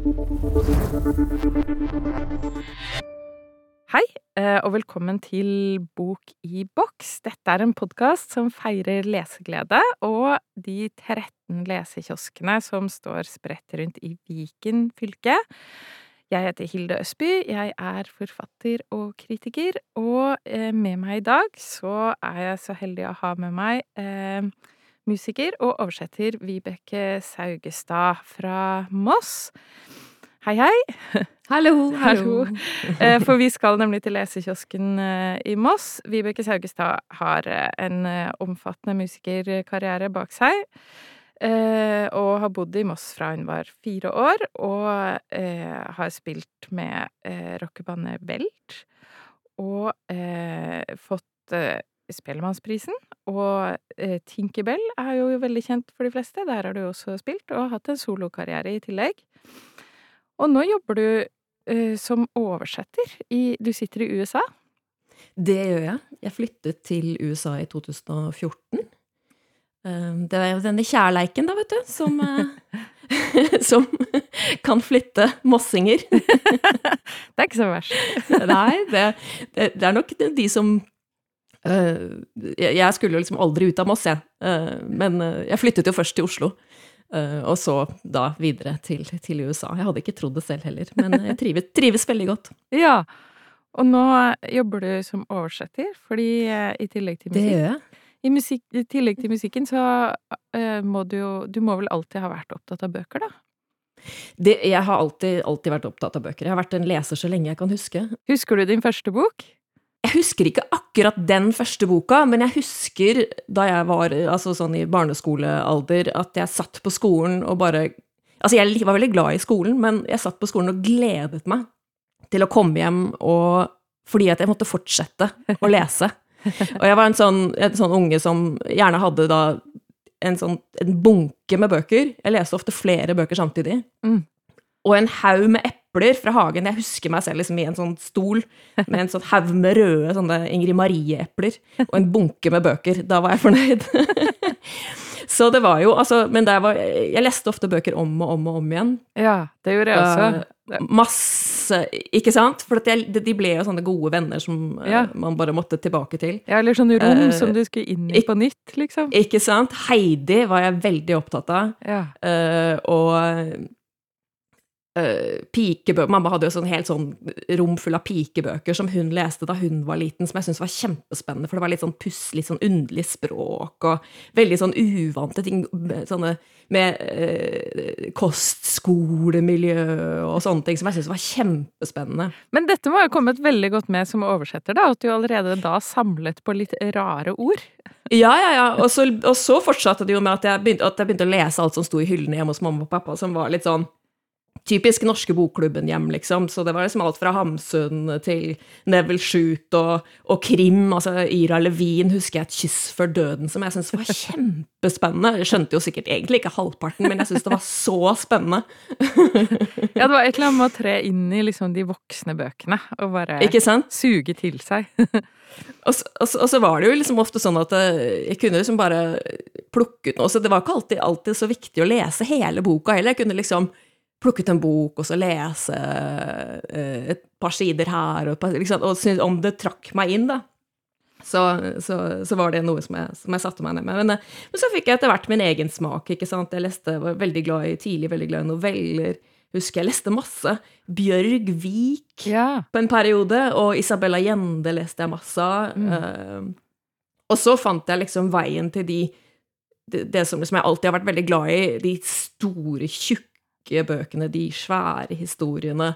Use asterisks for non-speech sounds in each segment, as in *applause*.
Hei, eh, og velkommen til Bok i boks. Dette er en podkast som feirer leseglede og de 13 lesekioskene som står spredt rundt i Viken fylke. Jeg heter Hilde Østby, jeg er forfatter og kritiker, og eh, med meg i dag så er jeg så heldig å ha med meg eh, musiker og oversetter Vibeke Saugestad fra Moss. Hei, hei. Hallo, *laughs* hallo. *laughs* Eh, for vi skal nemlig til lesekiosken eh, i Moss. Vibeke Saugestad har eh, en omfattende musikerkarriere bak seg. Og har bodd i Moss fra hun var fire år, og har spilt med rockebandet Belt. Og fått Spellemannsprisen. Og Tinkerbell er jo veldig kjent for de fleste. Der har du også spilt, og hatt en solokarriere i tillegg. Og nå jobber du eh, som oversetter. I, du sitter i USA? Det gjør jeg. Jeg flyttet til USA i 2014. Uh, det er denne kjærleiken, da, vet du, som, uh, *laughs* som kan flytte mossinger. *laughs* det er ikke så verst. Nei, det, det, det, er nok de som Jeg skulle jo liksom aldri ut av Moss, jeg. men jeg flyttet jo først til Oslo. Og så da videre til, til, USA. Jeg hadde ikke trodd det selv heller, men jeg trives, *laughs* trives, veldig godt. Ja, og nå jobber du som oversetter, fordi i tillegg til musikk. I, musikk, I, tillegg til musikken så uh, må du jo Du må vel alltid ha vært opptatt av bøker, da? Det, jeg har alltid, alltid vært opptatt av bøker. Jeg har vært en leser så lenge jeg kan huske. Husker du din første bok? Jeg husker ikke akkurat den første boka, men jeg husker da jeg var altså sånn i barneskolealder, at jeg satt på skolen og bare Altså, jeg var veldig glad i skolen, men jeg satt på skolen og gledet meg til å komme hjem og Fordi at jeg måtte fortsette å lese. Og jeg var en sånn, en sånn unge som gjerne hadde da en sånn en bunke med bøker. Jeg leste ofte flere bøker samtidig. Mm. Og en haug med epler epler fra hagen. Jeg husker meg selv liksom i en sånn stol med en sånn haug med røde sånne Ingrid Marie-epler og en bunke med bøker. Da var jeg fornøyd. *laughs* Så det var jo altså Men var, jeg leste ofte bøker om og om og om igjen. Ja, det gjorde jeg også. Uh, masse Ikke sant? For jeg, de ble jo sånne gode venner som uh, man bare måtte tilbake til. Ja, eller sånne rom uh, som du skulle inn i på nytt, liksom. Ikke sant? Heidi var jeg veldig opptatt av. Ja. og Uh, pikebøker Mamma hadde jo sånn helt sånn rom full av pikebøker som hun leste da hun var liten, som jeg syntes var kjempespennende, for det var litt sånn puss, litt sånn underlig språk og veldig sånn uvante ting. Sånne med uh, kostskolemiljø og sånne ting som jeg syntes var kjempespennende. Men dette må jo kommet veldig godt med som oversetter, da, at du allerede da samlet på litt rare ord? Ja, ja, ja. Og så, og så fortsatte det jo med at jeg, begynte, at jeg begynte å lese alt som sto i hyllene hjemme hos mamma og pappa, som var litt sånn typisk norske bokklubben-hjem, liksom. Så det var liksom alt fra Hamsun til Neville Shoot og, og, krim. Altså Ira Levin husker jeg et kyss før døden som jeg syntes var kjempespennende. Jeg skjønte jo sikkert egentlig ikke halvparten, men jeg syntes det var så spennende. *laughs* ja, det var et eller annet med å tre inn i liksom de voksne bøkene og bare suge til seg. *laughs* og, så, og, og, så, var det jo liksom ofte sånn at eh, jeg kunne liksom bare plukke ut noe. Så det var ikke alltid, alltid så viktig å lese hele boka heller. Jeg kunne liksom plukket en bok og så lese eh, et par sider her, og, liksom, og om det trakk meg inn, da. Så, så, så, var det noe som jeg, som jeg, satte meg ned med. Men, eh, men, så fikk jeg etter hvert min egen smak. ikke sant? Jeg leste, var veldig glad i, tidlig veldig glad i noveller. Husker jeg leste masse. Bjørg Vik ja. på en periode, og Isabella Gjende leste jeg masse av. Mm. Uh, og så fant jeg liksom veien til de det, det som liksom jeg alltid har vært veldig glad i, de store, tjukke tjukke bøkene, de svære historiene.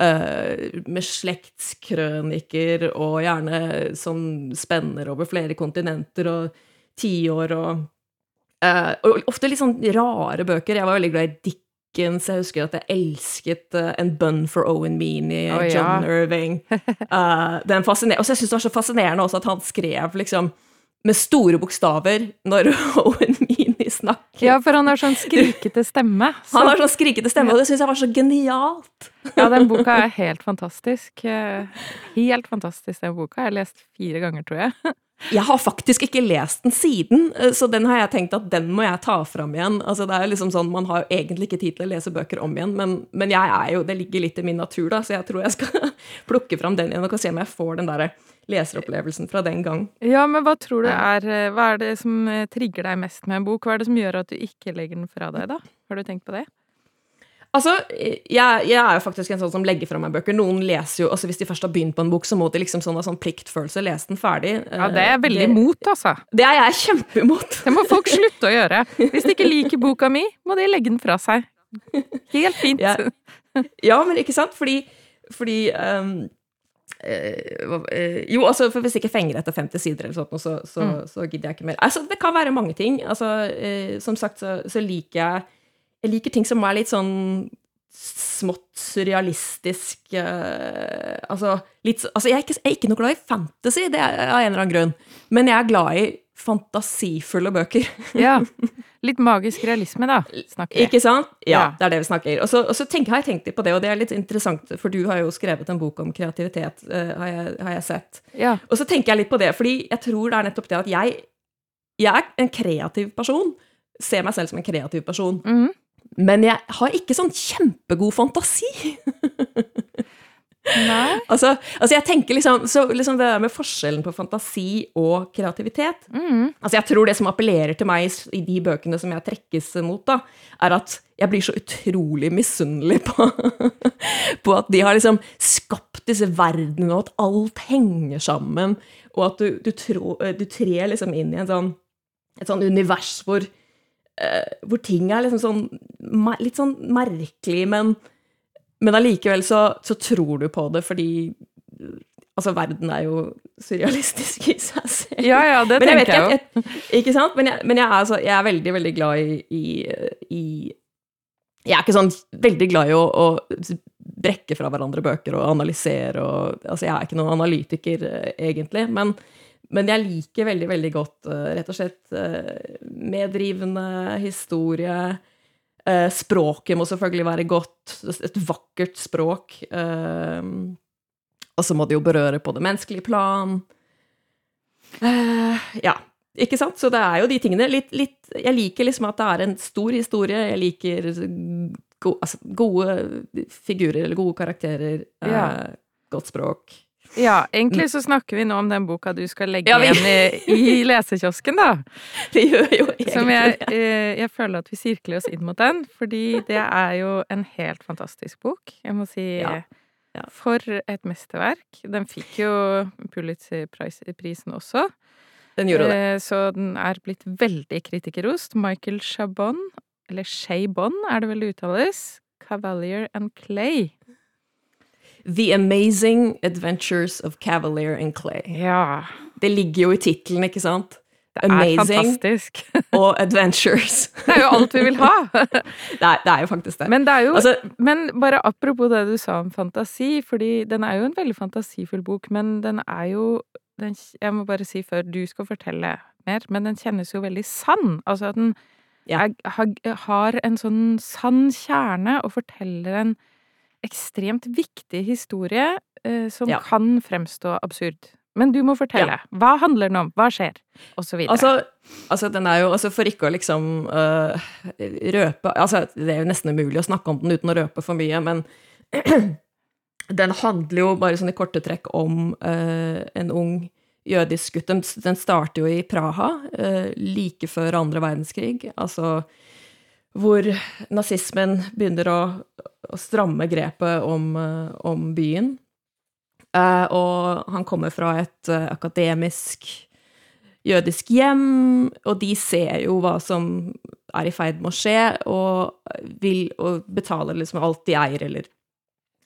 Uh, med slektskrøniker og gjerne som spenner over flere kontinenter og tiår og uh, Og ofte litt sånn rare bøker. Jeg var veldig glad i Dickens. Jeg husker at jeg elsket uh, En bun for Owen Meany, oh, John ja. Irving. *laughs* den og så jeg det var så fascinerende også at han skrev liksom med store bokstaver når *laughs* Owen Meany *laughs* snakker. Ja, for han har sånn skrikete stemme. Så. *laughs* Han har sånn skrikete stemme, og det syns jeg var så genialt. *laughs* Ja, den boka er helt fantastisk. Eh, helt fantastisk, den boka. Jeg har lest fire ganger, tror jeg. Jeg har faktisk ikke lest den siden, eh, så den har jeg tenkt at den må jeg ta fram igjen. Altså det er liksom sånn, Man har jo egentlig ikke tid til å lese bøker om igjen, men, men jeg er jo, det ligger litt i min natur, da, så jeg tror jeg skal plukke fram den igjen og se om jeg får den der leseropplevelsen fra den gang. Ja, men hva tror du er Hva er det som trigger deg mest med en bok? Hva er det som gjør at du ikke legger den fra deg, da? Har du tenkt på det? Altså, jeg, jeg, er jo faktisk en sånn som legger fra meg bøker. Noen leser jo, altså Hvis de først har begynt på en bok, så må de liksom sånn, sånn pliktfølelse lese den ferdig. Ja, Det er jeg veldig imot, altså. Det er jeg kjempeimot. Det må folk slutte å gjøre. Hvis de ikke liker *laughs* boka mi, må de legge den fra seg. Helt fint. Ja, ja men ikke sant? Fordi, fordi um, jo, altså, for Hvis ikke fenger etter 50 sider, eller sånt, så, så, mm. så, gidder jeg ikke mer. Altså, Det kan være mange ting. Altså, uh, som sagt så, så liker jeg jeg liker ting som er litt sånn smått surrealistisk altså, litt, altså jeg, er ikke, jeg, er ikke, noe glad i fantasy, det er av en eller annen grunn. Men jeg er glad i fantasifulle bøker. ja. Litt magisk realisme, da, snakker vi. Ikke sant? Ja, ja. det er det vi snakker. Og så, og så tenk, har jeg tenkt litt på det, og det er litt interessant, for du har jo skrevet en bok om kreativitet, uh, har, jeg, har, jeg, sett. Ja. Og så tenker jeg litt på det, fordi jeg tror det er nettopp det at jeg, jeg er en kreativ person. Ser meg selv som en kreativ person. Mm -hmm. Men jeg har ikke sånn kjempegod fantasi. *laughs* Altså, altså, jeg tenker liksom, så liksom det der med forskjellen på fantasi og kreativitet mm. Altså, jeg tror det som appellerer til meg i de bøkene som jeg trekkes mot, da, er at jeg blir så utrolig misunnelig på, *laughs* på at de har liksom skapt disse verdenene, og at alt henger sammen, og at du, du, tro, du trer liksom inn i en sånn, et sånn univers hvor Eh, hvor ting er liksom sånn litt sånn merkelig, men, men allikevel så, så, tror du på det fordi Altså, verden er jo surrealistisk i seg selv. Ja, ja, det men tenker jeg jo. Ikke sant? Men, jeg, men jeg, er, altså, jeg, er, veldig, veldig glad i, i, i, Jeg er ikke sånn veldig glad i å, å brekke fra hverandre bøker og analysere og Altså, jeg er ikke noen analytiker, eh, egentlig, men men jeg liker veldig, veldig godt uh, rett og slett uh, meddrivende historie. Uh, språket må selvfølgelig være godt. Et vakkert språk. og så må det jo berøre på det menneskelige plan. ja, ikke sant? Så det er jo de tingene. Litt, litt, jeg liker liksom at det er en stor historie. Jeg liker go, altså, gode figurer eller gode karakterer. Ja. godt språk. Ja, egentlig så snakker vi nå om den boka du skal legge ja, vi... igjen i, i, lesekiosken, da. *laughs* Vi gjør jo egentlig Som jeg, eh, jeg føler at vi sirkler oss inn mot den, fordi det er jo en helt fantastisk bok. Jeg må si ja. Ja. For et mesterverk. Den fikk jo Pulitzer-prisen også. Den gjorde det. Eh, så den er blitt veldig kritikerrost. Michael Chabon, eller Chabon er det vel det uttales, Cavalier and Clay The Amazing Adventures of Cavalier and Clay. Ja. Det ligger jo i tittelen, ikke sant? Det er Amazing fantastisk. *laughs* og Adventures. det er jo alt vi vil ha! *laughs* det, er, det, er, jo faktisk det. Men, det jo, altså, men bare apropos det du sa om fantasi, fordi den er jo en veldig fantasifull bok, men den er jo den, Jeg må bare si før du skal fortelle mer, men den kjennes jo veldig sann. Altså at den ja. er, har en sånn sann kjerne og forteller en ekstremt viktig historie eh, som ja. kan fremstå absurd. Men du må fortelle. Ja. Hva handler den om? Hva skjer? Og så videre. Altså, altså, den er jo altså For ikke å liksom uh, røpe Altså, det er jo nesten umulig å snakke om den uten å røpe for mye, men *clears throat* den handler jo bare sånn i korte trekk om uh, en ung jødisk gutt. Den, den starter jo i Praha, uh, like før andre verdenskrig. Altså hvor nazismen begynner å, å stramme grepet om, eh, om byen. Uh, og han kommer fra et uh, akademisk jødisk hjem, og de ser jo hva som er i ferd med å skje, og vil og betaler liksom alt de eier, eller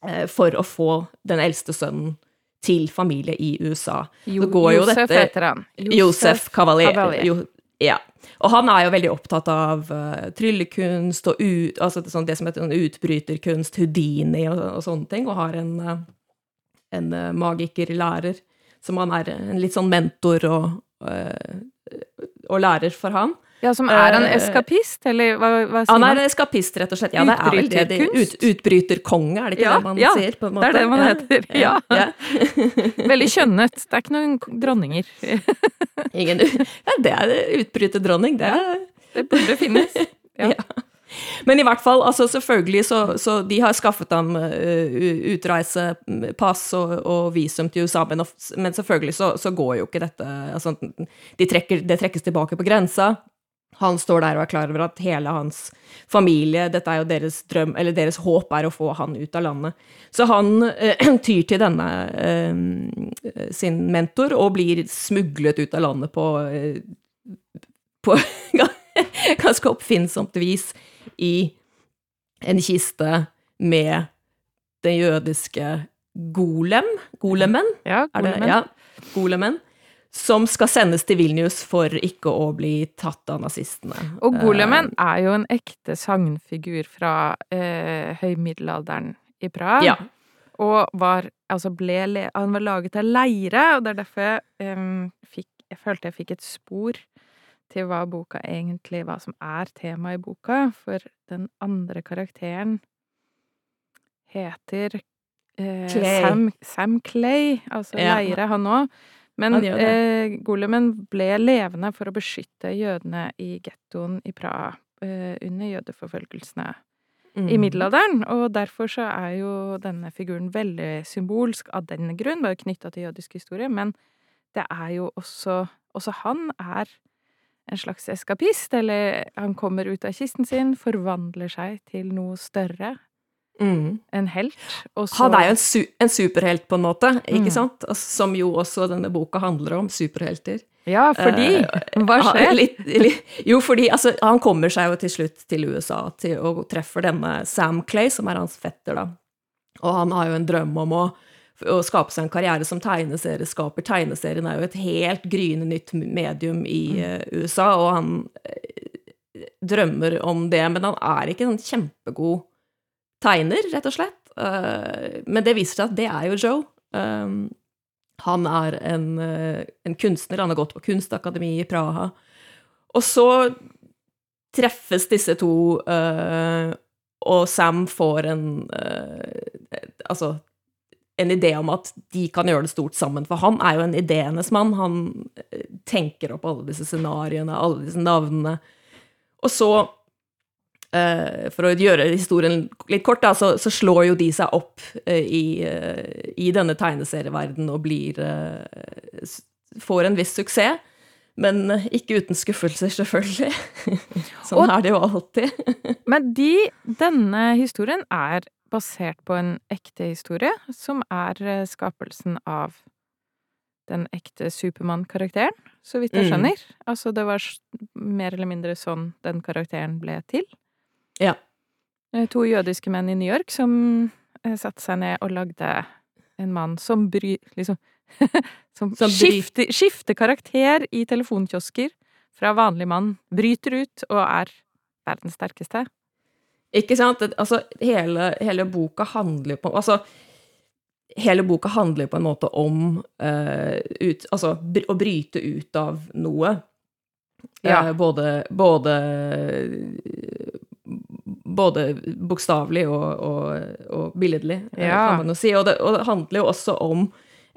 uh, for å få den eldste sønnen til familie i USA. Jo, Josef dette, heter han. Josef, Josef Cavalier. Cavalier. Jo, ja. Og han er jo veldig opptatt av uh, tryllekunst og ut, altså det, sånn, det som heter sånn utbryterkunst, Houdini og, og, sånne ting, og har en, uh, en uh, magikerlærer som han er en litt sånn mentor og, og lærer for han. Ja, som er en Eh, eskapist, eller hva, hva sier Han er en eskapist, rett og slett. Ja, det er vel det de Utbryterkunst? ut, Utbryterkonge, er det ikke Ja, det man ja, sier? på en det er det man heter, *laughs* ja. ja. *laughs* Veldig kjønnet. Det er ikke noen dronninger. *laughs* Ingen, ja, det er utbryterdronning, det Det burde finnes. Ja. Ja. Men i hvert fall, altså selvfølgelig så, så de har skaffet ham uh, utreisepass og, og visum til USA, men, men selvfølgelig så, så går jo ikke dette altså, de trekker, Det trekkes tilbake på grensa. Han står der og er klar over at hele hans familie, dette er jo deres drøm, eller deres håp er å få han ut av landet. Så han eh, *clears throat* tyr til denne eh, sin mentor og blir smuglet ut av landet på, eh, på *laughs* ganske oppfinnsomt vis i en kiste med den jødiske golem, golemen, Ja, er det? Ja, golemen, som skal sendes til Vilnius for ikke å bli tatt av nazistene. Og Golemen Eh, er jo en ekte sagnfigur fra eh, høymiddelalderen i Praha. ja. Og var, altså ble, han var laget av leire, og det er derfor jeg, um, fikk, jeg følte jeg fikk et spor til hva boka egentlig, hva som er temaet i boka. For den andre karakteren heter eh, Clay. Sam, Sam Clay, altså Ja. leire, han òg. Men eh, golemen ble levende for å beskytte jødene i gettoen i Praha eh, under jødeforfølgelsene Mm. i middelalderen, og derfor så er jo denne figuren veldig symbolsk av den grunn, bare knytta til jødisk historie, men det er jo også Også han er en slags eskapist, eller han kommer ut av kisten sin, forvandler seg til noe større, Mm. en helt, og så Han er jo en, su en superhelt, på en måte, ikke Mm. sant? Som jo også denne boka handler om, superhelter. Ja, fordi Eh, Hva skjer? skjer? Litt, litt, jo, fordi altså, han kommer seg jo til slutt til USA til, og treffer denne Sam Clay, som er hans fetter, da. Og han har jo en drøm om å, å skape seg en karriere som tegneserieskaper. Tegneserien er jo et helt gryende nytt medium i uh, USA, og han uh, drømmer om det, men han er ikke en kjempegod tegner, rett og slett. Eh, men det viser seg at det er jo Joe. Um, han er en, eh, en kunstner, han har gått på kunstakademi i Praha. Og så treffes disse to, eh, og Sam får en eh, Altså en idé om at de kan gjøre det stort sammen, for han er jo en ideenes mann. Han eh, tenker opp alle disse scenarioene, alle disse navnene. Og så Eh, for å gjøre historien litt kort, da, så, så slår jo de seg opp eh, i, eh, i denne tegneserieverdenen og blir eh, Får en viss suksess, men eh, ikke uten skuffelser, selvfølgelig. *laughs* sånn Og- er det jo alltid. *laughs* Men de, denne historien er basert på en ekte historie, som er eh, skapelsen av den ekte Supermann-karakteren, så vidt jeg Mm. skjønner. Altså, det var mer eller mindre sånn den karakteren ble til. Ja. Eh, To jødiske menn i New York som eh, satte seg ned og lagde en mann som bry... Liksom *laughs* Som, Som skifter, skifter karakter i telefonkiosker fra vanlig mann. Bryter ut og er verdens sterkeste. Ikke sant? Altså, hele, hele boka handler på Altså, hele boka handler på en måte om uh, ut, altså, br å bryte ut av noe. Ja. Uh, både både både bokstavelig og, og, og billedlig, eh, Ja. kan man jo si. Og det, og det handler jo også om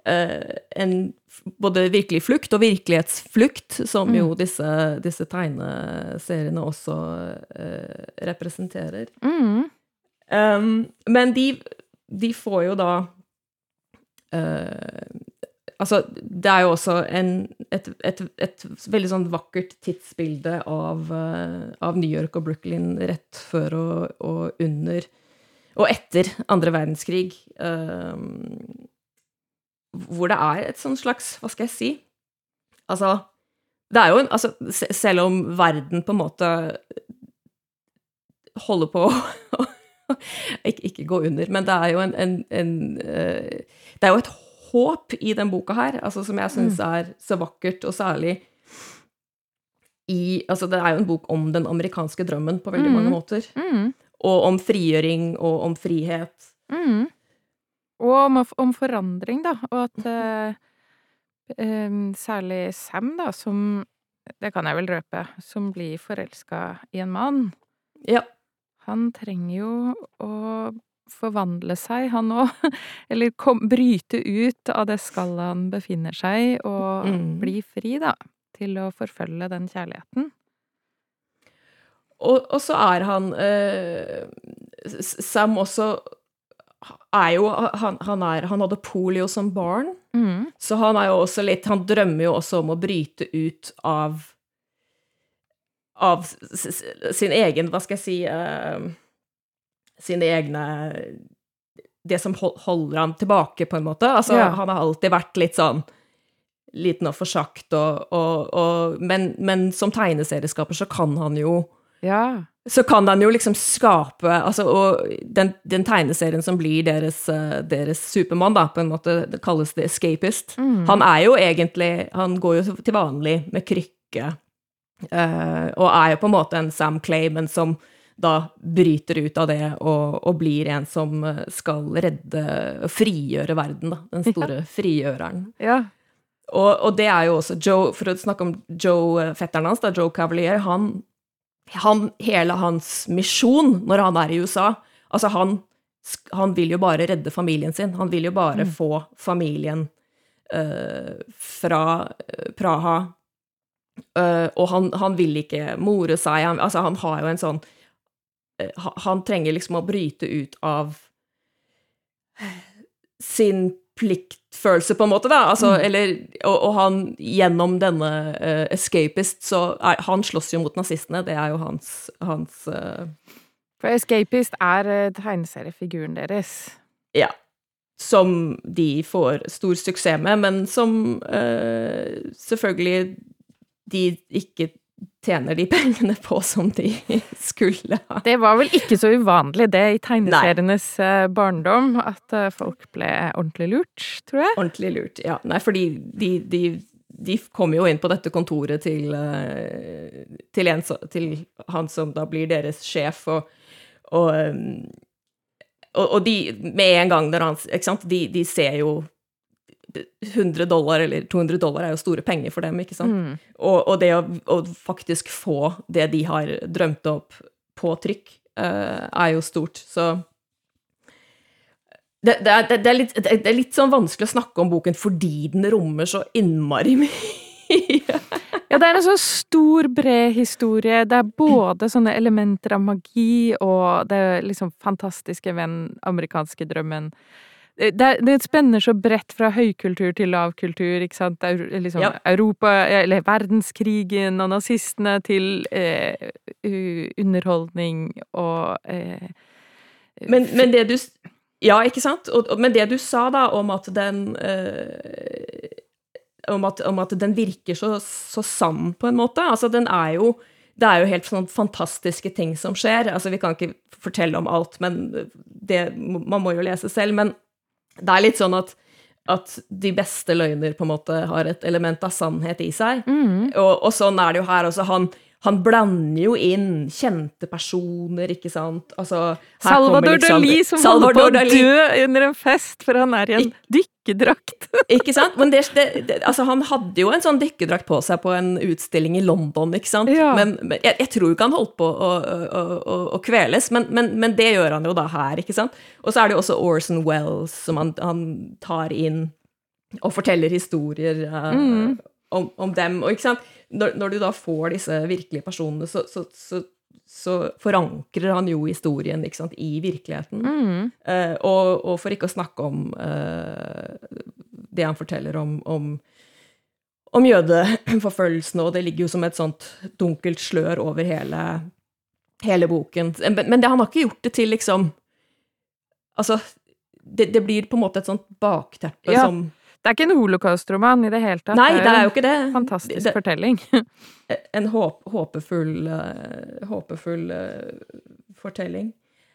eh, en både virkelig flukt og virkelighetsflukt, som jo disse, disse tegneseriene også eh, representerer. Mm. Um, men de, de får jo da eh, Altså, det er jo også en, et, et, et veldig sånn vakkert tidsbilde av, eh, av New York og Brooklyn rett før og, og under og etter andre verdenskrig. um, hvor det er et sånn slags Hva skal jeg si? Altså, det er jo en altså, Selv om verden på en måte holder på *laughs* å ikke, ikke gå under, men det er jo en, en, en uh, Det er jo et håp i den boka her, altså, som jeg syns er så vakkert, og særlig i Altså, det er jo en bok om den amerikanske drømmen på veldig mange Mm. måter. Mm. Og om frigjøring og om frihet. Mm. Og om, om forandring, da. Og at em, særlig Sam, da, som det kan jeg vel røpe, som blir forelska i en mann. Ja. Han trenger jo å forvandle seg, han òg. *laughs* Eller kom, bryte ut av det skallet han befinner seg og Mm. bli fri, da. Til å forfølge den kjærligheten. Og, og så er han eh, Sam også er jo han, han, er, han hadde polio som barn, Mm. så han er jo også litt Han drømmer jo også om å bryte ut av Av sin egen, hva skal jeg si eh, Sine egne Det som holder han tilbake, på en måte. Altså, Ja. han har alltid vært litt sånn liten og forsagt, og, og, og men, men som tegneserieskaper så kan han jo Ja. så kan han jo liksom skape altså, Og den, den tegneserien som blir deres, eh, deres Supermann, da, på en måte, det kalles det Escapist. Mm. Han er jo egentlig Han går jo til vanlig med krykke, uh, og er jo på en måte en Sam Clay, men som da bryter ut av det og, og blir en som eh, skal redde og frigjøre verden, da. Den store frigjøreren. Ja. Og, og det er jo også Joe, for å snakke om Joe, eh, fetteren hans, da, Joe Cavalier, han, han Hele hans misjon når han er i USA Altså, han, han vil jo bare redde familien sin. Han vil jo bare Mm. få familien uh, fra Praha. Uh, og han, han vil ikke more seg. Han, altså, han har jo en sånn Han trenger liksom å bryte ut av sin pliktfølelse, på en måte, da. Altså, Mm. eller, og, og han, gjennom denne uh, escapist, så er Han slåss jo mot nazistene, det er jo hans, hans uh, For Escapist er uh, tegneseriefiguren deres. Ja. Som de får stor suksess med, men som eh, selvfølgelig de ikke tjener de *laughs* pengene på som de skulle ha. Det var vel ikke så uvanlig, det, i tegneserienes Nei. barndom, at eh, folk ble ordentlig lurt, tror jeg. Ordentlig lurt. Ja, nei, fordi de, de, de kommer jo inn på dette kontoret til, eh, til, en, til han som da blir deres sjef, og, og, og, de, med en gang der han de, de ser jo 100 dollar eller 200 dollar er jo store penger for dem, ikke sant? Mm. Og, og det å, å faktisk få det de har drømt opp på trykk, uh, er jo stort. Så det, det, er, det, er litt, det er litt sånn vanskelig å snakke om boken fordi den rommer så innmari *laughs* mye. Ja, det er en så stor, bred historie. Det er både sånne elementer av magi og det liksom fantastiske ved den amerikanske drømmen. Det, er- det spenner så bredt fra høykultur til lavkultur, ikke sant. Liksom Ja. Europa, eller verdenskrigen og nazistene til eh, underholdning og eh, Men, men det du Ja, ikke sant? Og, og, men det du sa da om at den eh, om, at, om at den virker så, så sann, på en måte. Altså, den er jo Det er jo helt sånn fantastiske ting som skjer. Altså, vi kan ikke fortelle om alt, men det, man må jo lese selv. Men det er litt sånn at, at de beste løgner på en måte har et element av sannhet i seg. mm. Og, og sånn er det jo her også. Han, han blander jo inn kjente personer, ikke sant. Altså, her Salvador liksom- Dali som Salvador holder på å dø under en fest, for han er i en dykkerdrakt. *laughs* Ikke sant? Men det, det, det, altså, han hadde jo en sånn dykkedrakt på seg på en utstilling i London, ikke sant? Ja. Men, men jeg, jeg tror ikke han holdt på å, å, å, å kveles, men, men, men det gjør han jo da her, ikke sant? Og så er det jo også Orson Wells som han, han tar inn og forteller historier uh, Mm. om, om dem, og ikke sant? Når, når du da får disse virkelige personene, så, så, så, så forankrer han jo historien, sant, i virkeligheten. Mm. Eh, og, og for ikke å snakke om eh, det han forteller om, om, om jødeforfølgelsen, og det ligger jo som et sånt dunkelt slør over hele, hele boken. Men, men det, han har ikke gjort det til liksom Altså, det, det blir på en måte et sånt bakteppe Ja. som Det er ikke en holocaust-roman i det hele tatt. Nei, det er jo ikke det. fantastisk Det- fortelling. *laughs* En håp, håpefull, eh, håpefull uh, fortelling.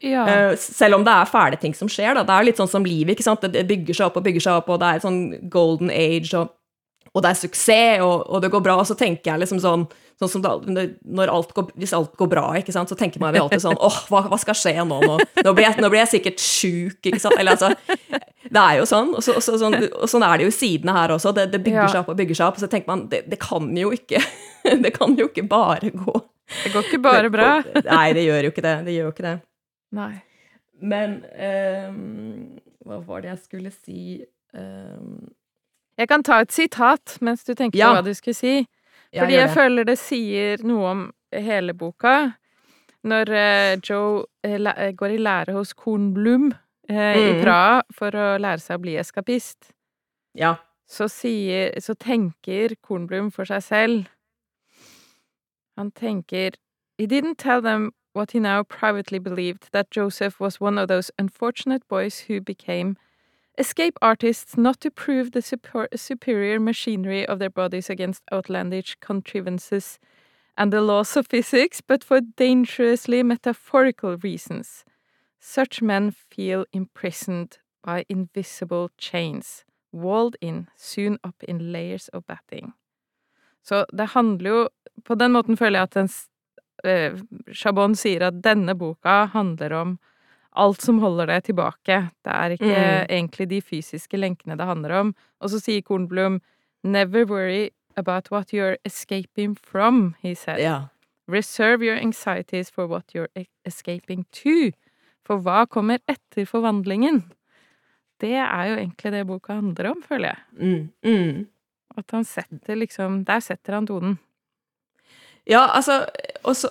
Ja. Uh, selv om det er fæle ting som skjer, da. Det er litt sånn som livet, ikke sant. Det- Det bygger seg opp og bygger seg opp, og det er sånn golden age, og, og det er suksess, og, og det går bra. Og så tenker jeg liksom sånn, sånn som da, alt går, Hvis alt går bra, ikke sant, så tenker man jo alltid sånn åh, hva, hva skal skje nå? Nå, nå, blir, jeg, nå blir jeg sikkert sjuk, ikke sant. Eller altså Det er jo sånn, og, så, og, så, sånn, og sånn er det jo i sidene her også. Det, det bygger Ja. seg opp og bygger seg opp, og så tenker man det, det kan jo ikke *laughs* Det kan jo ikke bare gå Det går ikke bare bra. *laughs* Nei, det gjør jo ikke det. Det gjør jo ikke det. Nei. Men um, hva var det jeg skulle si um, Jeg kan ta et sitat mens du tenker Ja. på hva du skulle si. Fordi jeg, jeg føler det sier noe om hele boka. Når eh, Joe eh, eh, går i lære hos Kornblum i Mhm. Praha for å lære seg å bli eskapist, Ja. så sier Så tenker Kornblum for seg selv Han tenker He didn't tell them what he now privately believed, that Joseph was one of those unfortunate boys who became escape artists not to prove the super superior machinery of their bodies against outlandish contrivances and the laws of physics, but for dangerously metaphorical reasons. Such men feel imprisoned by invisible chains, walled in, soon up in layers of batting. Så det handler jo På den måten føler jeg at eh, Chabon sier at denne boka handler om alt som holder det tilbake. Det er ikke Mm. egentlig de fysiske lenkene det handler om. Og så sier Kornblom Never worry about what you're escaping from, he said. ja. Reserve your anxieties for what you're e- escaping to. For hva kommer etter forvandlingen? Det er jo egentlig det boka handler om, føler jeg. Mm, mm. At han setter liksom Der setter han tonen. Ja, altså Og så-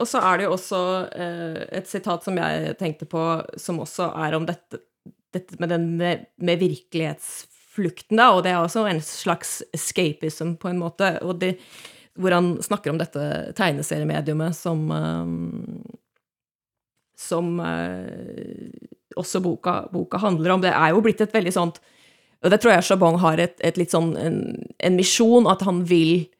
og så er det jo også eh, et sitat som jeg tenkte på, som også er om dette, dette med den med, med virkelighetsflukten, da, og det er også en slags escapism, på en måte, det, hvor han snakker om dette tegneseriemediumet som eh, Som eh, også boka, boka handler om. Det er jo blitt et veldig sånt Og det tror jeg Chabon har et, et litt sånn en, en misjon, at han vil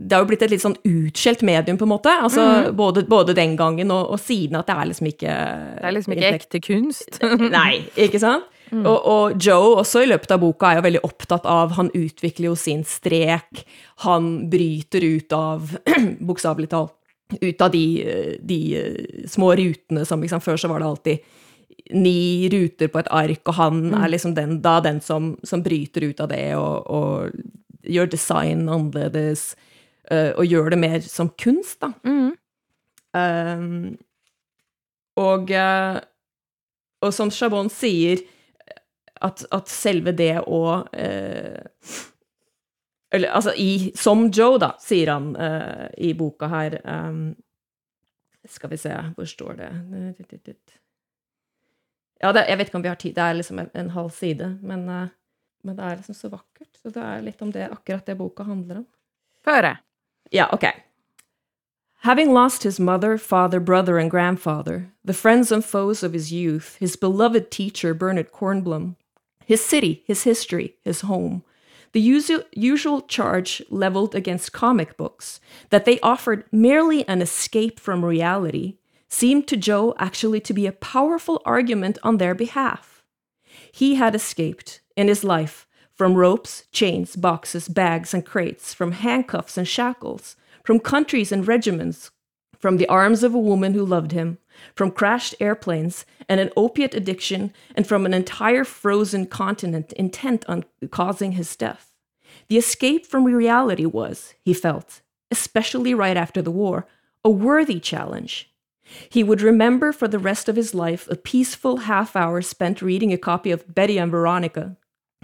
det har jo blitt et litt sånn utskjelt medium, på en måte. Altså, både, både den gangen og, og siden, at det er liksom ikke Det er liksom ikke ekte kunst. *laughs* Nei, ikke sant? Og, og Joe også i løpet av boka er jo veldig opptatt av Han utvikler jo sin strek. Han bryter ut av, *clears throat* bokstavelig talt, ut av de, de små rutene som liksom Før så var det alltid ni ruter på et ark, og han er liksom den, da den som, som bryter ut av det og, og gjør design annerledes, eh, og gjør det mer som kunst, da. Mm. Um, og, eh, og som Chabon sier, at, at selve det å uh, Eller altså, i, som Joe, da, sier han uh, i boka her um, Skal vi se, hvor står det Ja, det, jeg vet ikke om vi har tid. Det er liksom en, en halv side, men, uh, men det er liksom så vakkert. Så det er litt om det, akkurat det boka handler om. Få høre. Yeah, okay. Having lost his mother, father, brother, and grandfather, the friends and foes of his youth, his beloved teacher, Bernard Kornblum, his city, his history, his home, the usual, usual charge leveled against comic books, that they offered merely an escape from reality, seemed to Joe actually to be a powerful argument on their behalf. He had escaped, in his life, from ropes, chains, boxes, bags, and crates, from handcuffs and shackles, from countries and regiments, from the arms of a woman who loved him, from crashed airplanes and an opiate addiction, and from an entire frozen continent intent on causing his death. The escape from reality was, he felt, especially right after the war, a worthy challenge. He would remember for the rest of his life a peaceful half hour spent reading a copy of Betty and Veronica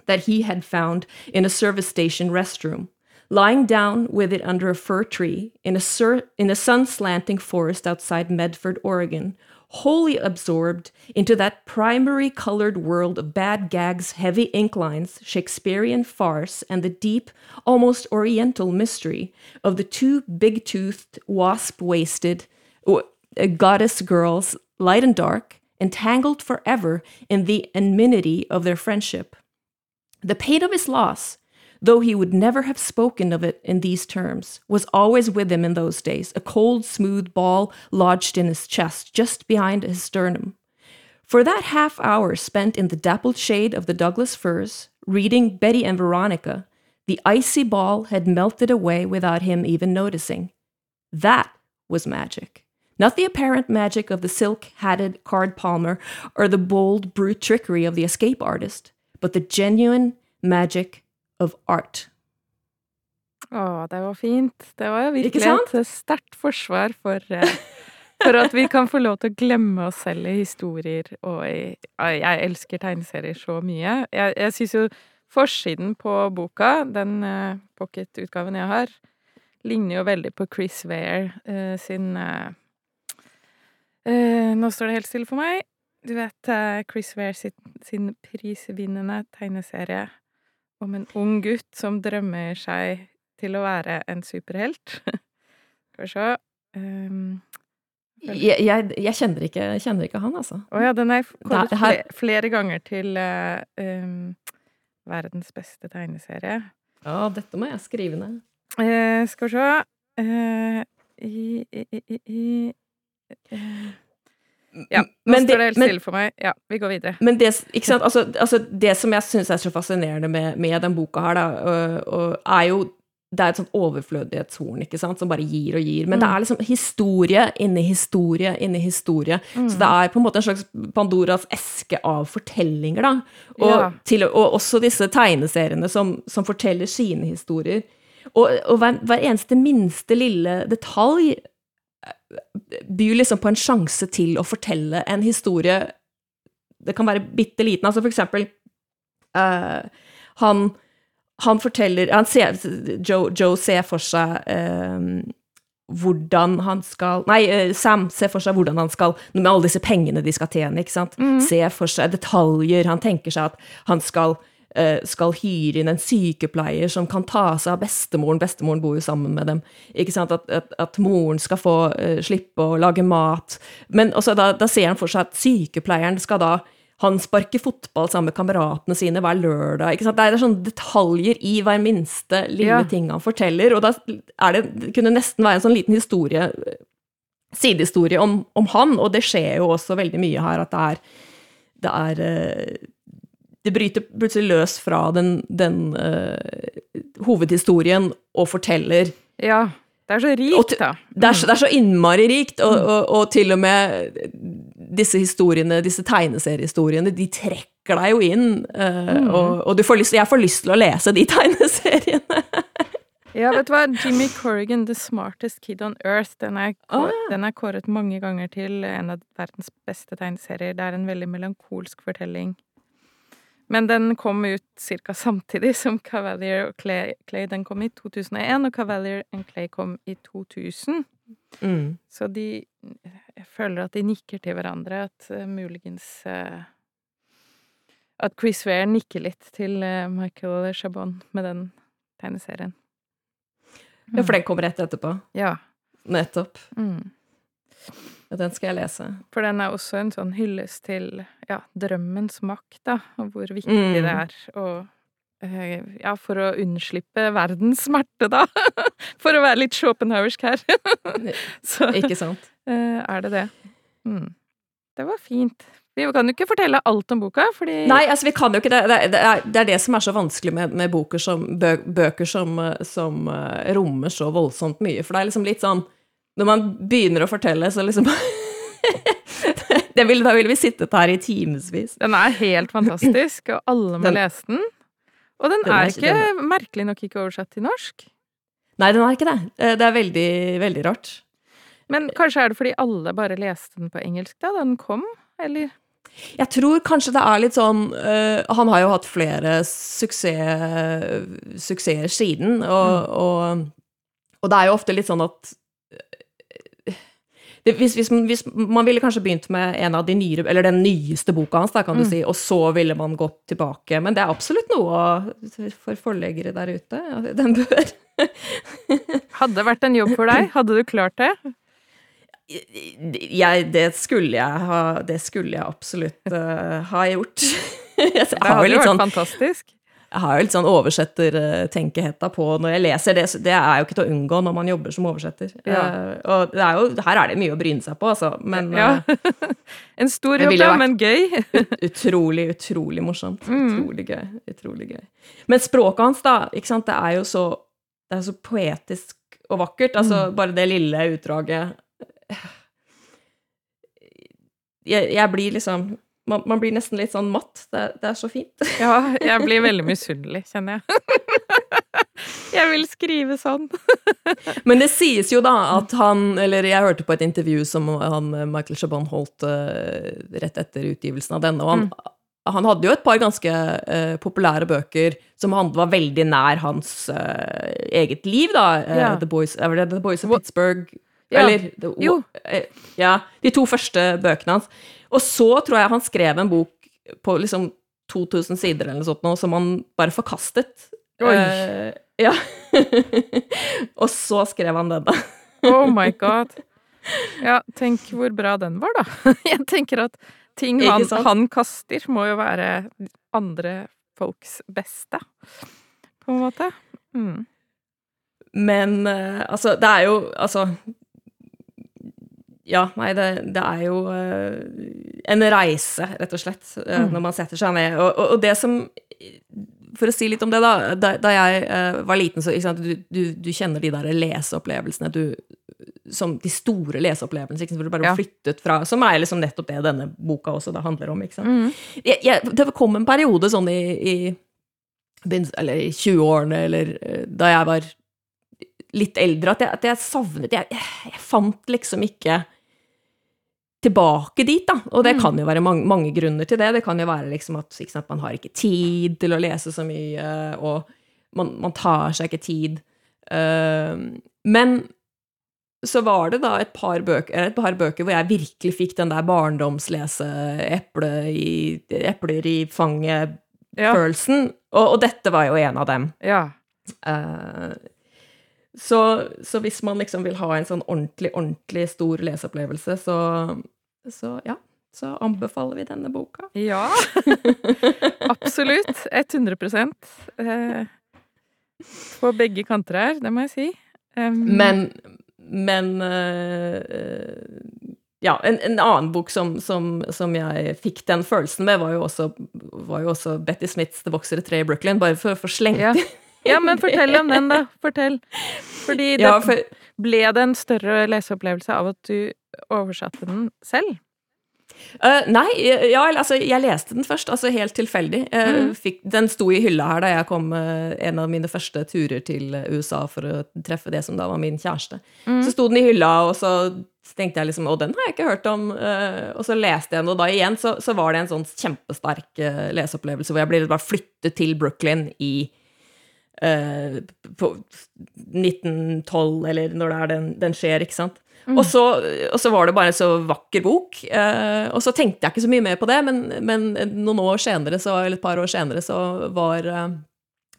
that he had found in a service station restroom, lying down with it under a fir tree in a, sur- in a sun slanting forest outside Medford, Oregon, wholly absorbed into that primary colored world of bad gags, heavy ink lines, Shakespearean farce, and the deep, almost oriental mystery of the two big toothed, wasp waisted uh, goddess girls, light and dark, entangled forever in the enmity of their friendship. The pain of his loss, though he would never have spoken of it in these terms, was always with him in those days, a cold, smooth ball lodged in his chest, just behind his sternum. For that half hour spent in the dappled shade of the Douglas firs, reading Betty and Veronica, the icy ball had melted away without him even noticing. That was magic. Not the apparent magic of the silk hatted card palmer or the bold brute trickery of the escape artist, but the genuine magic of art. Å, det var fint. Det var jo virkelig et sterkt forsvar for, eh, for at vi kan få lov til å glemme oss selv i historier, og i Jeg elsker tegneserier så mye. Jeg, jeg syns jo forsiden på boka, den eh, pocketutgaven jeg har, ligner jo veldig på Chris Ware eh, sin Nå står det helt stille for meg. Du vet eh, Chris Ware sin, sin prisvinnende tegneserie om en ung gutt som drømmer seg til å være en superhelt. *laughs* Skal vi se um, Jeg, jeg, jeg kjenner, ikke, jeg kjenner ikke han, altså. Å ja, den er kåret her- flere ganger til uh, um, verdens beste tegneserie. Ja, dette må jeg skrive ned. Uh, skal vi se uh, i, i, i, i, eh, Ja, nå Men står det helt stille for meg. Ja, vi går videre. Men det? Altså, altså, det som jeg syns er så fascinerende med, med den boka her, da, og, og er jo det er et sånt overflødighetshorn ikke sant, som bare gir og gir. Men det Mm. er liksom historie inni historie inni historie. Mm. Så det er på en måte en slags Pandoras eske av fortellinger, da. Og, Ja. til, og også disse tegneseriene som, som forteller sine historier. Og, og hver, hver eneste minste lille detalj byr liksom på en sjanse til å fortelle en historie Det kan være bitte liten. Altså for eksempel uh, Han han forteller han ser, Joe, Joe ser for seg eh, hvordan han skal Nei, eh, Sam ser for seg hvordan han skal Med alle disse pengene de skal tjene, ikke sant. Mm. Ser for seg detaljer. Han tenker seg at han skal skal hyre inn en sykepleier som kan ta seg av bestemoren. Bestemoren bor jo sammen med dem. Ikke sant? At, at, at moren skal få uh, slippe å lage mat. Men også da, da ser han for seg at sykepleieren skal da han sparker fotball sammen med kameratene sine hver lørdag. Ikke sant? Det er sånne detaljer i hver minste lille Ja. ting han forteller. Og da er det, det kunne nesten være en sånn liten historie, sidehistorie om, om han, og det skjer jo også veldig mye her at det er det er eh, Det bryter plutselig løs fra den, den uh, hovedhistorien og forteller Ja. Det er så rikt, da. da. det er, så, det er så innmari rikt, og, og, og til og med disse historiene, disse tegneseriehistoriene, de trekker deg jo inn. eh, og og du får lyst, jeg får lyst til å lese de *laughs* tegneseriene. Ja, vet du hva? Jimmy Corrigan, 'The Smartest Kid on Earth', den er, kå- Ah. den er kåret mange ganger til en av verdens beste tegneserier. Det er en veldig melankolsk fortelling. Men den kom ut ca. samtidig som Cavalier og Clay, Clay. Den kom i 2001, og Cavalier and Clay kom i 2000. Mm. Så de Jeg føler at de nikker til hverandre. At uh, muligens uh, At Chris Ware nikker litt til uh, Michael Chabon med den tegneserien. Ja, for den kommer rett etterpå. Ja. Nettopp. Mm. Ja, den skal jeg lese. For den er også en sånn hyllest til ja, drømmens makt, da, og hvor viktig Mm. det er å eh, Ja, for å unnslippe verdens smerte, da. *laughs* For å være litt Schopenhauersk her. *laughs* Så Ikke sant? eh, er det det. Mm. Det var fint. Vi kan jo ikke fortelle alt om boka, fordi Nei, altså vi kan jo ikke det. Det, det, er, det er det som er så vanskelig med, med som, bø, bøker som, eh, som rommer så voldsomt mye. For det er liksom litt sånn Når man begynner å fortelle, så liksom *laughs* vil, Da ville vi sittet her i timevis. Den er helt fantastisk, og alle må Den- lese den. Og den, Den er er- ikke, merkelig nok ikke oversatt til norsk. Nei, den er ikke det. Eh, Det er veldig, veldig rart. Men kanskje er det fordi alle bare leste den på engelsk da, da den kom? Eller? Jeg tror kanskje det er litt sånn uh, Han har jo hatt flere suksess, suksesser siden, og, og, og det er jo ofte litt sånn at hvis, hvis, hvis man ville kanskje begynt med en av de nyere, eller den nyeste boka hans, da, kan du Mm. si, og så ville man gått tilbake. Men det er absolutt noe for forleggere der ute. Den bør *laughs* Hadde vært en jobb for deg? Hadde du klart det? jeg, det skulle jeg ha Det skulle jeg absolutt uh, ha gjort. *laughs* jeg Det hadde jo vært sånn fantastisk. Jeg har jo litt sånn oversettertenkehetta på når jeg leser det. Det er jo ikke til å unngå når man jobber som oversetter. Ja. Uh, og det er jo, her er det mye å bryne seg på, altså. Men Ja. uh, *laughs* En stor jobb, ja, men gøy. *laughs* *laughs* utrolig, utrolig morsomt. Mm. Utrolig gøy. Utrolig gøy. Men språket hans, da, ikke sant, det er jo så, det er så poetisk og vakkert. Altså, Mm. bare det lille utdraget jeg, jeg blir liksom man, man, blir nesten litt sånn matt. Det, det er så fint. *laughs* Ja, jeg blir veldig misunnelig, kjenner jeg. *laughs* Jeg vil skrive sånn. *laughs* Men det sies jo da at han Eller jeg hørte på et intervju som han, Michael Chabon holdt uh, rett etter utgivelsen av denne, og han, mm. han hadde jo et par ganske uh, populære bøker som var veldig nær hans uh, eget liv, da. Ja. The, Boys, The Boys of Pittsburgh. Ja. Eller the. Ja, de to første bøkene hans. Og så tror jeg han skrev en bok på liksom 2000 sider eller noe sånt, som han bare forkastet. Oi. Uh, ja. *laughs* og så skrev han denne. oh my *laughs* god. Ja, tenk hvor bra den var, da. *laughs* Jeg tenker at ting han, han, kaster, må jo være andre folks beste, på en måte. Mm. Men uh, altså, det er jo Altså ja, nei, det, det er jo uh, en reise, rett og slett, uh, mm. når man setter seg ned. Og, og, og, det som For å si litt om det, da. Da, da jeg uh, var liten, så du, du, du, kjenner de der leseopplevelsene du som de store leseopplevelsene, hvor du bare ja. flyttet fra Som er liksom nettopp det denne boka også da handler om. ikke sant? Mm. Jeg, jeg, det kom en periode sånn i, i eller i 20-årene, eller da jeg var litt eldre, at jeg, at jeg savnet jeg, jeg, fant liksom ikke tilbake dit, da. Og det mm. kan jo være mange, mange, grunner til det. Det kan jo være liksom at sant, man har ikke tid til å lese så mye, og man, man tar seg ikke tid. Uh, men så var det da et par, bøker, et par bøker hvor jeg virkelig fikk den der barndomslese eple i, epler i fanget-følelsen, ja. og, og, dette var jo en av dem. Ja. Uh, så, så, hvis man liksom vil ha en sånn ordentlig, ordentlig stor leseopplevelse, så, så ja. Så anbefaler vi denne boka. Ja. *laughs* Absolutt. 100 eh, På begge kanter her, det må jeg si. Um, men men uh, ja, en, en, annen bok som, som, som, jeg fikk den følelsen med, var jo også, var jo også Betty Smiths 'Det vokser et tre i Brooklyn', bare for å få slengt ja. Ja, men fortell om den, da. Fortell. Fordi det, ja, for, ble det en større leseopplevelse av at du oversatte den selv? Uh, nei, ja, altså, jeg leste den først, altså helt tilfeldig. Uh, mm. fikk, den sto i hylla her da jeg kom uh, en av mine første turer til USA for å treffe det som da var min kjæreste. Mm. Så sto den i hylla, og så tenkte jeg liksom Å, den har jeg ikke hørt om. og så leste jeg den, og da igjen så, så var det en sånn kjempesterk leseopplevelse hvor jeg ble bare flyttet til Brooklyn i på 1912, eller når det er den, den skjer, ikke sant. Mm. Og, så, og, så, var det bare en så vakker bok. Eh, og så tenkte jeg ikke så mye mer på det, men, men noen år senere, så, eller et par år senere, så var eh,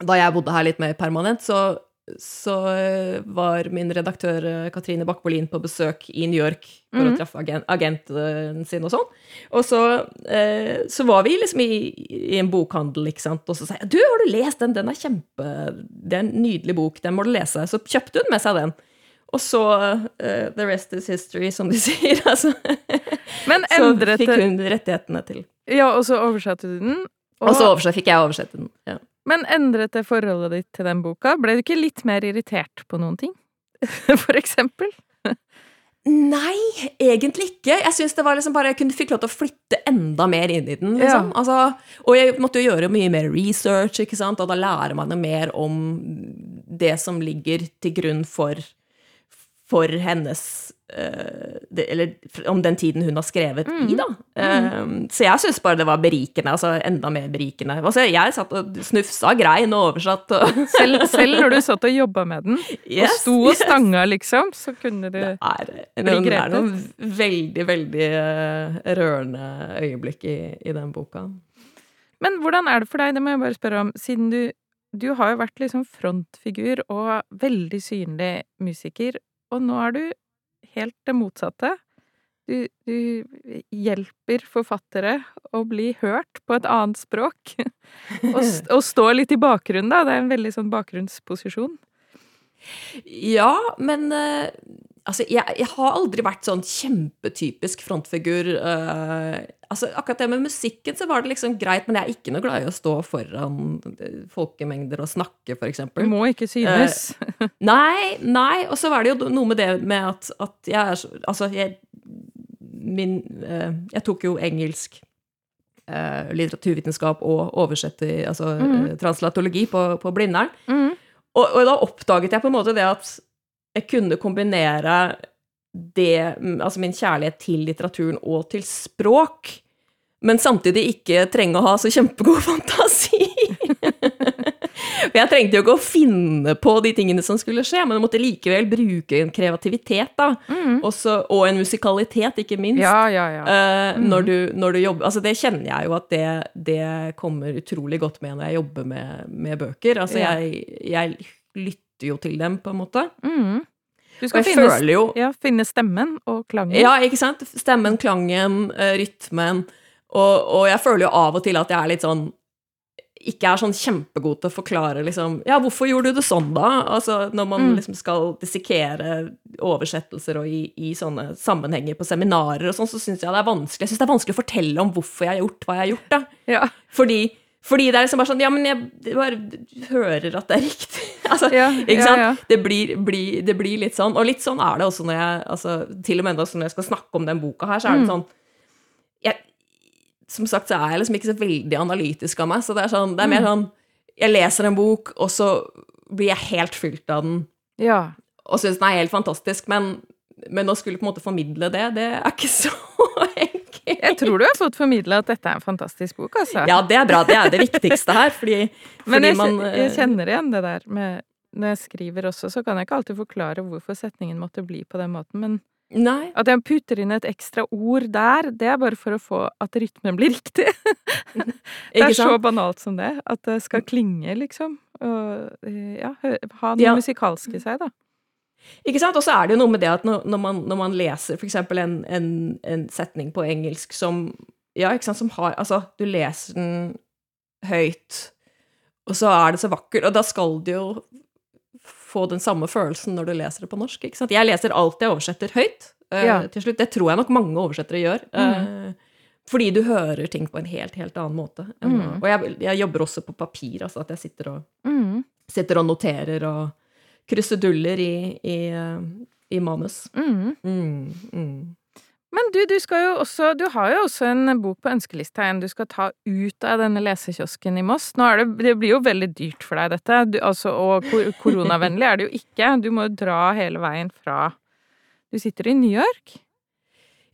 Da jeg bodde her litt mer permanent, så, så eh, var min redaktør eh, Katrine Bakkbolin på besøk i New York for mm. å treffe agent, agenten sin og sånn. Og så, eh, så, var vi liksom i, i, en bokhandel, ikke sant, og så sa jeg 'Du, har du lest den? Den er kjempe Det er en nydelig bok, den må du lese.' Så kjøpte hun med seg den. Og så uh, The rest is history, som de *laughs* sier. Altså. Men endret Så fikk hun rettighetene til. Ja, og så oversatte du den? Og, og så oversatt, fikk jeg oversette den. ja. Men endret det forholdet ditt til den boka? Ble du ikke litt mer irritert på noen ting? *laughs* For eksempel? Nei, egentlig ikke. Jeg syns det var liksom bare Jeg kunne fikk lov til å flytte enda mer inn i den. Liksom. Ja. Altså, og jeg måtte jo gjøre mye mer research, ikke sant? og da lærer man jo mer om det som ligger til grunn for for hennes det, Eller om den tiden hun har skrevet mm. i, da. Uh, så jeg syns bare det var berikende. Altså enda mer berikende. Altså, jeg satt og snufsa, grein og oversatt. Og *laughs* selv, selv, når du satt og jobba med den, yes, og sto og yes. stanga, liksom, så kunne du det er, bli grepet? Det er noen veldig, veldig uh, rørende øyeblikk i, i den boka. Men hvordan er det for deg, det må jeg bare spørre om, siden du du har jo vært liksom frontfigur og veldig synlig musiker, og nå er du helt det motsatte. Du, du, hjelper forfattere å bli hørt på et annet språk. *laughs* og, og stå litt i bakgrunnen, da. Det er en veldig sånn bakgrunnsposisjon. Ja, men uh, Altså, jeg, jeg, har aldri vært sånn kjempetypisk frontfigur. Uh, altså, akkurat det med musikken så var det liksom greit, men jeg er ikke noe glad i å stå foran folkemengder og snakke, eksempel. Du må ikke synes. Uh, nei, nei. Og så var det jo noe med det med at, at jeg er så Altså, jeg min uh, Jeg tok jo engelsk eh, litteraturvitenskap og oversetter, altså eh, translatologi på, på Blindern. Mm. Og, og da oppdaget jeg på en måte det at jeg kunne kombinere det, mm, altså min kjærlighet til litteraturen og til språk, men samtidig ikke trenge å ha så kjempegod *laughs* fantasi. For jeg trengte jo ikke å finne på de tingene som skulle skje, men jeg måtte likevel bruke en kreativitet, da. Mm. Også, og en musikalitet, ikke minst. Ja, ja, ja. Eh, når, du, når du jobber Altså, det kjenner jeg jo at det, det kommer utrolig godt med når jeg jobber med, med bøker. Altså, jeg, jeg lytter jo til dem, på en måte. Mm. Du skal finne, jo ja, finne stemmen og klangen. Ja, ikke sant? Stemmen, klangen, eh, rytmen. Og, og jeg føler jo av og til at jeg er litt sånn ikke er sånn kjempegod til å forklare liksom Ja, hvorfor gjorde du det sånn, da? Altså når man Mm. liksom skal dissekere oversettelser og i, i sånne sammenhenger på seminarer og sånn, så syns jeg det er vanskelig. Jeg syns det er vanskelig å fortelle om hvorfor jeg har gjort hva jeg har gjort, da. Ja. Fordi, fordi det er liksom bare sånn Ja, men jeg bare hører at det er riktig. *laughs* altså, Ja, ikke sant? ja. Det, blir, blir, det blir litt sånn. Og litt sånn er det også når jeg altså, Til og med når jeg skal snakke om den boka her, så er det Mm. sånn jeg, Som sagt så er jeg liksom ikke så veldig analytisk av meg, så det er sånn Det er mer Mm. sånn Jeg leser en bok, og så blir jeg helt fylt av den, ja. og syns den er helt fantastisk, men, men å skulle på en måte formidle det, det er ikke så *laughs* enkelt. Jeg tror du har fått formidla at dette er en fantastisk bok, altså. Ja, det er bra. Det er det viktigste her, fordi, *laughs* Men fordi jeg, man jeg eh, kjenner igjen det der med Når jeg skriver også, så kan jeg ikke alltid forklare hvorfor setningen måtte bli på den måten, men Nei. at jeg putter inn et ekstra ord der, det er bare for å få at rytmen blir riktig. *laughs* Det er så banalt som det. At det skal klinge, liksom. Og eh, ja, ha noe Ja. musikalsk i seg, da. Ikke sant? Og så er det jo noe med det at når, man, når man leser f.eks. En, en, en setning på engelsk som Ja, ikke sant, som har Altså, du leser den høyt, og så er det så vakkert, og da skal du jo få den samme følelsen når du leser det på norsk, ikke sant? Jeg leser alt jeg oversetter høyt eh, Ja. til slutt. Det tror jeg nok mange oversettere gjør. eh, fordi du hører ting på en helt, helt annen måte. Mm. Og jeg, jeg jobber også på papir, altså at jeg sitter og Mm. sitter og noterer og kruseduller i, i, eh, i manus. Mm. Mm, mm. Men du, du skal jo også Du har jo også en bok på ønskelista igjen du skal ta ut av denne lesekiosken i Moss. Nå det, det blir jo veldig dyrt for deg, dette. Du, altså, og kor koronavennlig er det jo ikke. Du må jo dra hele veien fra Du sitter i New York?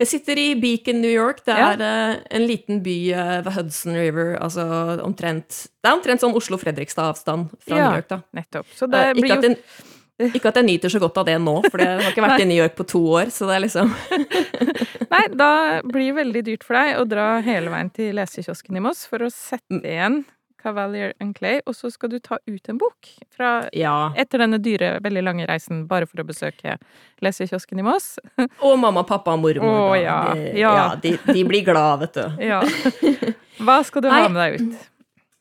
Jeg sitter i Beacon, New York. Det er ja. en liten by eh, ved Hudson River. Altså omtrent Det er omtrent sånn Oslo-Fredrikstad-avstand fra Ja. New York, da. Nettopp. Så det Eh, blir jo ikke at jeg nyter så godt av det nå, for jeg har ikke vært *laughs* i New York på to år, så det er liksom *laughs* Nei, da blir det veldig dyrt for deg å dra hele veien til lesekiosken i Moss for å sette Mm. igjen Cavalier and Clay, og så skal du ta ut en bok fra Ja. etter denne dyre, veldig lange reisen bare for å besøke lesekiosken i Moss. *laughs* Og mamma, pappa og mormor. Å, ja, De, ja. ja de, de blir glad, vet du. Ja. Hva skal du ha med deg ut?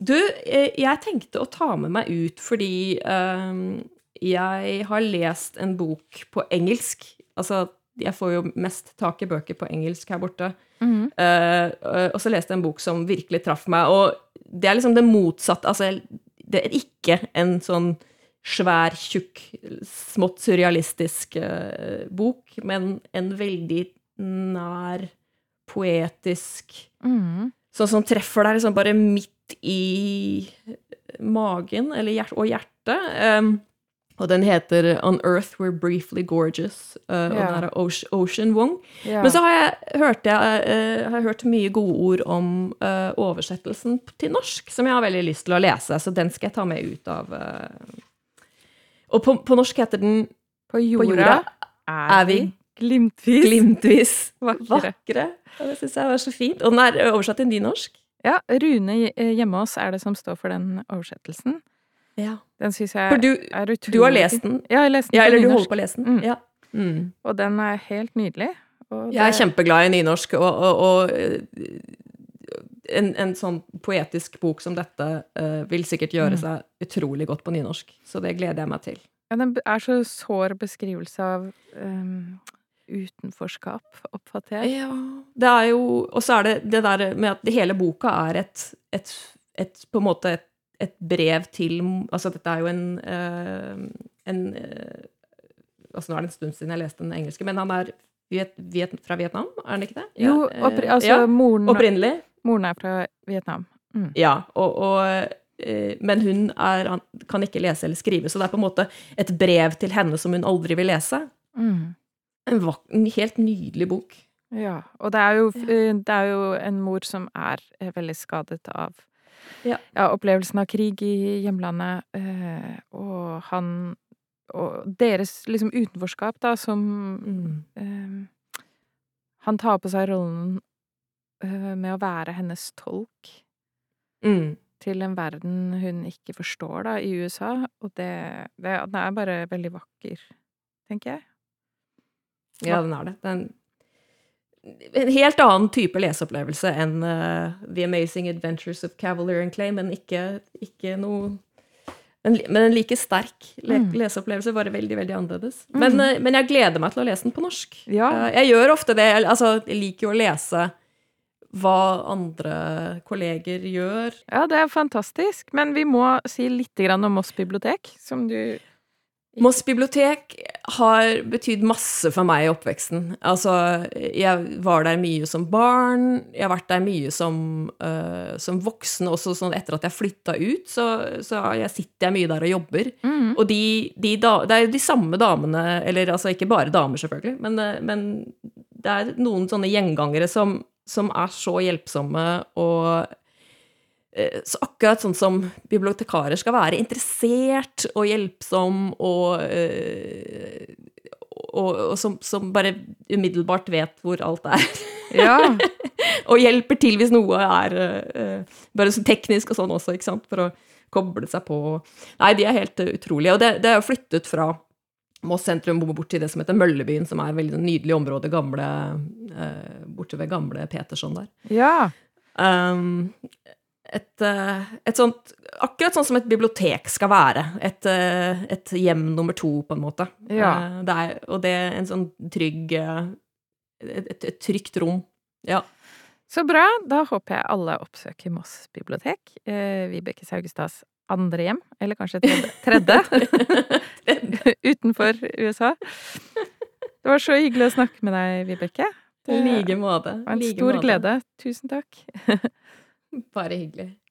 Du, eh, jeg tenkte å ta med meg ut fordi um, jeg har lest en bok på engelsk. Altså, jeg får jo mest tak i bøker på engelsk her borte. Eh, og så leste jeg en bok som virkelig traff meg, og det er liksom det motsatte. Altså, det er ikke en sånn svær, tjukk, smått surrealistisk uh, bok, men en veldig nær, poetisk mm. Sånn som treffer deg liksom bare midt i magen eller hjert og hjertet. Um, og den heter On Earth We're Briefly Gorgeous, uh, og den er av Ocean Wong. Yeah. Men så har jeg hørt, jeg, uh, har hørt mye gode ord om uh, oversettelsen til norsk, som jeg har veldig lyst til å lese, så den skal jeg ta med ut av eh. Og på, på norsk heter den på jorda, På jorda er vi vi glimtvis Glimtvis *laughs* vakre. vakre. Og det syns jeg var så fint. Og den er oversatt til nynorsk. Ja, Rune eh, hjemme hos er det som står for den oversettelsen. Ja. Den syns jeg du, er utrolig du har lest den? Ja, jeg har lest den Ja, eller du holder på å lese den? Mm. Ja. Mm. og den er helt nydelig. Og Jeg er kjempeglad i nynorsk, og, og, og eh, en, en sånn poetisk bok som dette uh, vil sikkert gjøre Mm. seg utrolig godt på nynorsk. Så det gleder jeg meg til. Ja, den er så sår beskrivelse av um, utenforskap, oppfatter jeg. Ja, det er jo Og så er det det der med at det hele boka er et, et, et på en måte et, et brev til Altså, dette er jo en, uh, en uh, altså Nå er det en stund siden jeg leste den engelske, men han er Viet, Viet, fra Vietnam, er han ikke det? Jo, oppri eh, altså ja, moren, opprinnelig. moren er fra Vietnam. Mm. Ja, og, og, men hun er, han kan ikke lese eller skrive, så det er på en måte et brev til henne som hun aldri vil lese. Mm. En, en helt nydelig bok. Ja, og det er, jo, det er jo en mor som er veldig skadet av Ja. opplevelsen av krig i hjemlandet, eh, og han Og deres liksom utenforskap, da, som Mm. eh, Han tar på seg rollen eh, med å være hennes tolk Mm. til en verden hun ikke forstår, da, i USA, og det, det, den er bare veldig vakker, tenker jeg. Ja, den er det. Er en, helt annen type leseopplevelse enn uh, The Amazing Adventures of Cavalier and Clay, men ikke, ikke noe men, men en like sterk le Mm. leseopplevelse, bare veldig veldig annerledes. Mm. Men, uh, men jeg gleder meg til å lese den på norsk. Ja. Uh, Jeg gjør ofte det. jeg- Altså, jeg liker jo å lese hva andre kolleger gjør. Ja, det er fantastisk. Men vi må si litt grann om Moss bibliotek, som du Moss bibliotek har betydd masse for meg i oppveksten. Altså, jeg var der mye som barn, jeg har vært der mye som, uh, som voksen, også sånn etter at jeg flytta ut, så, så jeg sitter jeg mye der og jobber. Mm. Og de, de da, det er jo de samme damene, eller altså ikke bare damer selvfølgelig, men, eh, men det er noen sånne gjengangere som, som er så hjelpsomme og så akkurat sånn som bibliotekarer skal være interessert og hjelpsom og, eh, og, og som, som bare umiddelbart vet hvor alt er. *laughs* Ja. og hjelper til hvis noe er eh, bare sånn teknisk og sånn også, ikke sant, for å koble seg på. Nei, de er helt eh, utrolige. Og det, det er jo flyttet fra Moss sentrum bort til det som heter Møllebyen, som er et veldig nydelig område gamle, eh, borte ved gamle Peterson der. ja. Um, et, eh, et sånt Akkurat sånn som et bibliotek skal være. Et, eh, et hjem nummer to, på en måte. Ja. Eh, Det er, og det er en sånn trygg et, et trygt rom. Ja. Så bra. Da håper jeg alle oppsøker Moss bibliotek. Eh, Vibeke Saugestads andre hjem, eller kanskje tredje. *laughs* tredje. *laughs* Utenfor USA. Det var så hyggelig å snakke med deg, Vibeke. I like måte. Det var en like stor måte. glede. Tusen takk. *laughs* Bare hyggelig.